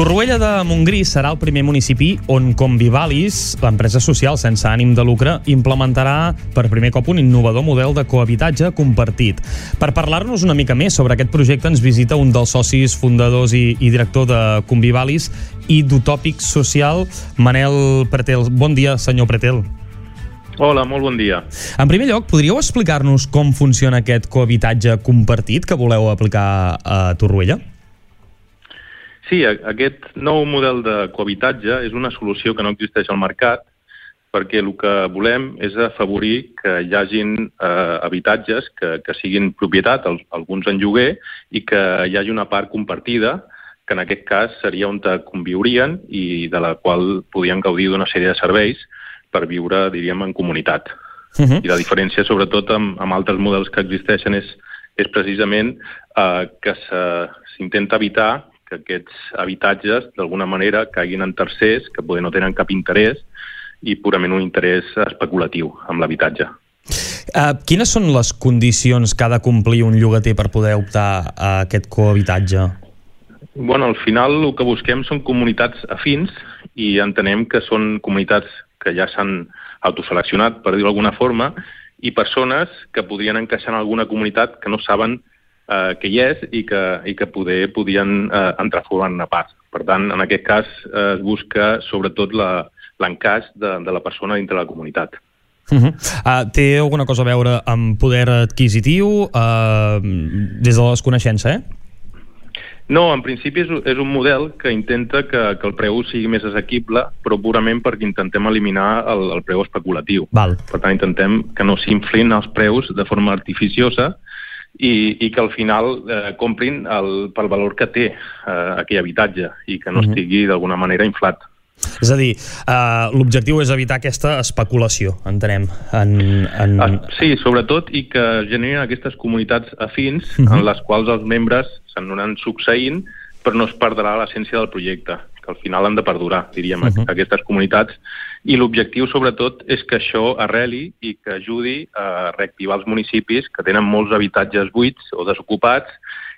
Torroella de Montgrí serà el primer municipi on Convivalis, l'empresa social sense ànim de lucre, implementarà per primer cop un innovador model de cohabitatge compartit. Per parlar-nos una mica més sobre aquest projecte ens visita un dels socis fundadors i, i director de Convivalis i d'Utòpic Social, Manel Pretel. Bon dia, senyor Pretel. Hola, molt bon dia. En primer lloc, podríeu explicar-nos com funciona aquest cohabitatge compartit que voleu aplicar a Torroella? Sí, aquest nou model de cohabitatge és una solució que no existeix al mercat perquè el que volem és afavorir que hi hagin eh, habitatges que, que siguin propietat, alguns en lloguer, i que hi hagi una part compartida, que en aquest cas seria on conviurien i de la qual podien gaudir d'una sèrie de serveis per viure, diríem, en comunitat. Uh -huh. I la diferència, sobretot, amb, amb altres models que existeixen és, és precisament eh, que s'intenta evitar que aquests habitatges d'alguna manera caiguin en tercers que poder no tenen cap interès i purament un interès especulatiu amb l'habitatge. Uh, quines són les condicions que ha de complir un llogater per poder optar a aquest cohabitatge? Bueno, al final el que busquem són comunitats afins i entenem que són comunitats que ja s'han autoseleccionat, per dir-ho d'alguna forma, i persones que podrien encaixar en alguna comunitat que no saben eh, que hi és i que, i que poder podien eh, entrar formant part. Per tant, en aquest cas eh, es busca sobretot l'encaix de, de la persona dintre la comunitat. Uh -huh. uh, té alguna cosa a veure amb poder adquisitiu uh, des de la desconeixença, eh? No, en principi és, és un model que intenta que, que el preu sigui més assequible, però purament perquè intentem eliminar el, el preu especulatiu. Val. Per tant, intentem que no s'inflin els preus de forma artificiosa i, i que al final eh, comprin el, pel valor que té eh, aquell habitatge i que no mhm. estigui d'alguna manera inflat. És a dir, uh, l'objectiu és evitar aquesta especulació, entenem. En, en... Ah, sí, sobretot, i que generin aquestes comunitats afins uh -huh. en mhm. les quals els membres s'anaran succeint, però no es perdrà l'essència del projecte, al final han de perdurar, diríem, uh mhm. -huh. aquestes comunitats i l'objectiu, sobretot, és que això arreli i que ajudi a reactivar els municipis que tenen molts habitatges buits o desocupats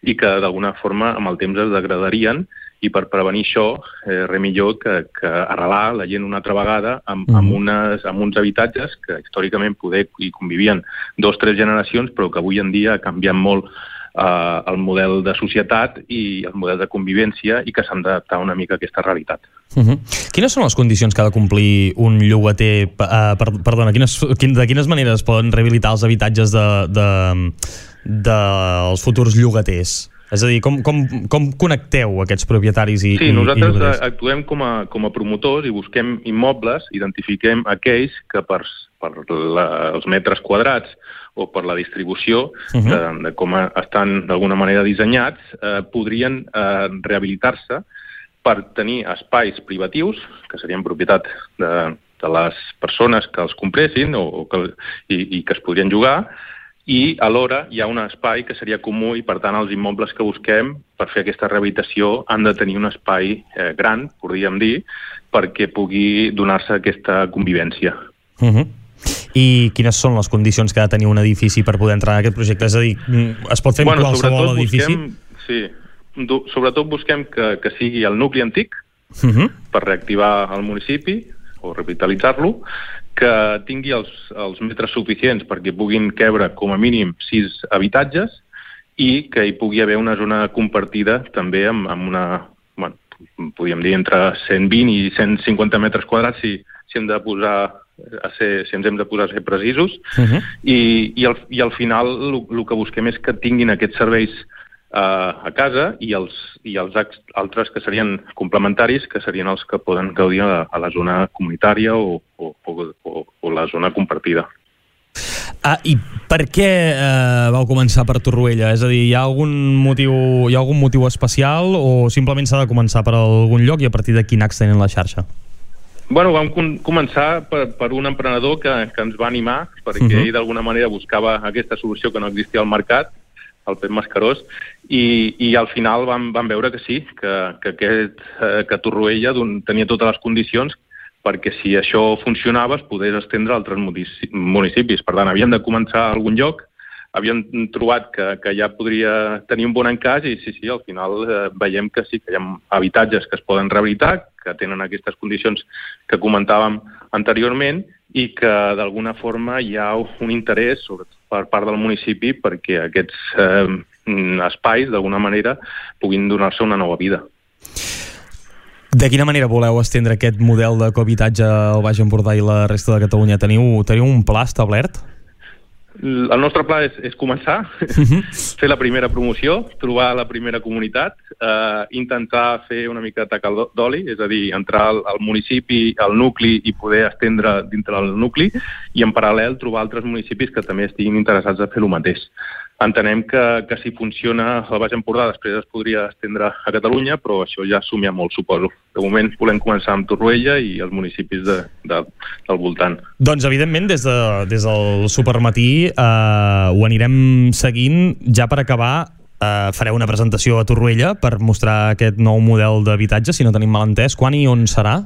i que d'alguna forma amb el temps es degradarien i per prevenir això, eh, res millor que, que arrelar la gent una altra vegada amb, amb, unes, amb uns habitatges que històricament poder hi convivien dos o tres generacions, però que avui en dia ha canviat molt eh, el model de societat i el model de convivència i que s'han d'adaptar una mica a aquesta realitat. Uh mhm. -huh. Quines són les condicions que ha de complir un llogater? Uh, per, perdona, quines, quin, de quines maneres poden rehabilitar els habitatges de, de, dels de futurs llogaters? És a dir, com, com, com connecteu aquests propietaris i Sí, nosaltres i actuem com a, com a promotors i busquem immobles, identifiquem aquells que per, per la, els metres quadrats o per la distribució uh -huh. de, de com estan d'alguna manera dissenyats, eh, podrien eh, rehabilitar-se per tenir espais privatius, que serien propietat de, de les persones que els compressin o, o que, i, i que es podrien jugar, i alhora hi ha un espai que seria comú i per tant els immobles que busquem per fer aquesta rehabilitació han de tenir un espai eh, gran, podríem dir, perquè pugui donar-se aquesta convivència. Uh -huh i quines són les condicions que ha de tenir un edifici per poder entrar en aquest projecte? És a dir, es pot fer bueno, en qualsevol edifici? Busquem, sí, sobretot busquem que, que sigui el nucli antic uh mhm. -huh. per reactivar el municipi o revitalitzar-lo, que tingui els, els metres suficients perquè puguin quebre com a mínim sis habitatges i que hi pugui haver una zona compartida també amb, amb una, bueno, podríem dir entre 120 i 150 metres quadrats si, si hem de posar a ser, si ens hem de posar a ser precisos, uh -huh. i, i, al, i al final el que busquem és que tinguin aquests serveis uh, a casa i els, i els altres que serien complementaris, que serien els que poden gaudir a, a la zona comunitària o, o, o, o la zona compartida. Ah, I per què eh, vau començar per Torroella? És a dir, hi ha algun motiu, hi ha algun motiu especial o simplement s'ha de començar per algun lloc i a partir d'aquí anar extenent la xarxa? Bueno, vam començar per, per un emprenedor que, que ens va animar, perquè uh mhm. -huh. ell d'alguna manera buscava aquesta solució que no existia al mercat, el Pep Mascarós, i, i al final vam, vam veure que sí, que, que, aquest, eh, que Torroella tenia totes les condicions perquè si això funcionava es podés estendre a altres municipis. Per tant, havíem de començar a algun lloc, havíem trobat que, que ja podria tenir un bon encaix i sí, sí, al final eh, veiem que sí, que hi ha habitatges que es poden rehabilitar, que tenen aquestes condicions que comentàvem anteriorment i que d'alguna forma hi ha un interès sobretot per part del municipi perquè aquests eh, espais d'alguna manera puguin donar-se una nova vida. De quina manera voleu estendre aquest model de cohabitatge al Baix Empordà i la resta de Catalunya? Teniu, teniu un pla establert? El nostre pla és, és començar, uh mhm. -huh. fer la primera promoció, trobar la primera comunitat, eh, intentar fer una mica de taca d'oli, és a dir, entrar al, al municipi, al nucli i poder estendre dintre del nucli i en paral·lel trobar altres municipis que també estiguin interessats a fer el mateix entenem que, que si funciona al Baix Empordà després es podria estendre a Catalunya, però això ja assumia molt, suposo. De moment volem començar amb Torroella i els municipis de, de, del voltant. Doncs, evidentment, des, de, des del supermatí eh, ho anirem seguint. Ja per acabar, eh, fareu una presentació a Torroella per mostrar aquest nou model d'habitatge, si no tenim mal entès. Quan i on serà?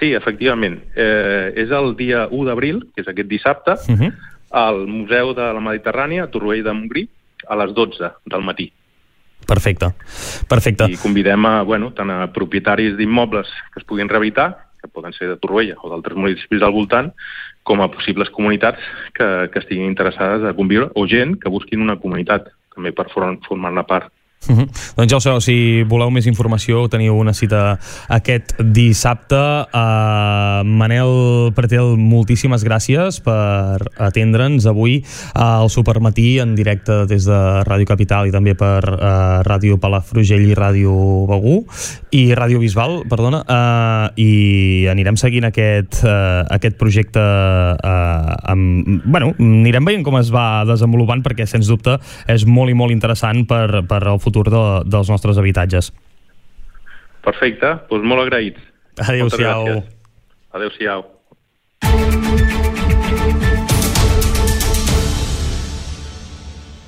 Sí, efectivament. Eh, és el dia 1 d'abril, que és aquest dissabte, uh mhm. -huh al Museu de la Mediterrània, a Torroell de Montgrí, a les 12 del matí. Perfecte, perfecte. I convidem a, bueno, tant a propietaris d'immobles que es puguin rehabilitar, que poden ser de Torroella o d'altres municipis del voltant, com a possibles comunitats que, que estiguin interessades a conviure, o gent que busquin una comunitat també per formar-ne part. Uh -huh. Doncs ja ho sabeu, si voleu més informació teniu una cita aquest dissabte. Uh, Manel Pretel, moltíssimes gràcies per atendre'ns avui al Supermatí en directe des de Ràdio Capital i també per uh, Ràdio Palafrugell i Ràdio Begú i Ràdio Bisbal, perdona, uh, i anirem seguint aquest, uh, aquest projecte uh, amb, bueno, anirem veient com es va desenvolupant perquè sens dubte és molt i molt interessant per, per el futur futur de, dels nostres habitatges. Perfecte, doncs molt agraïts. Adéu-siau. Adéu-siau.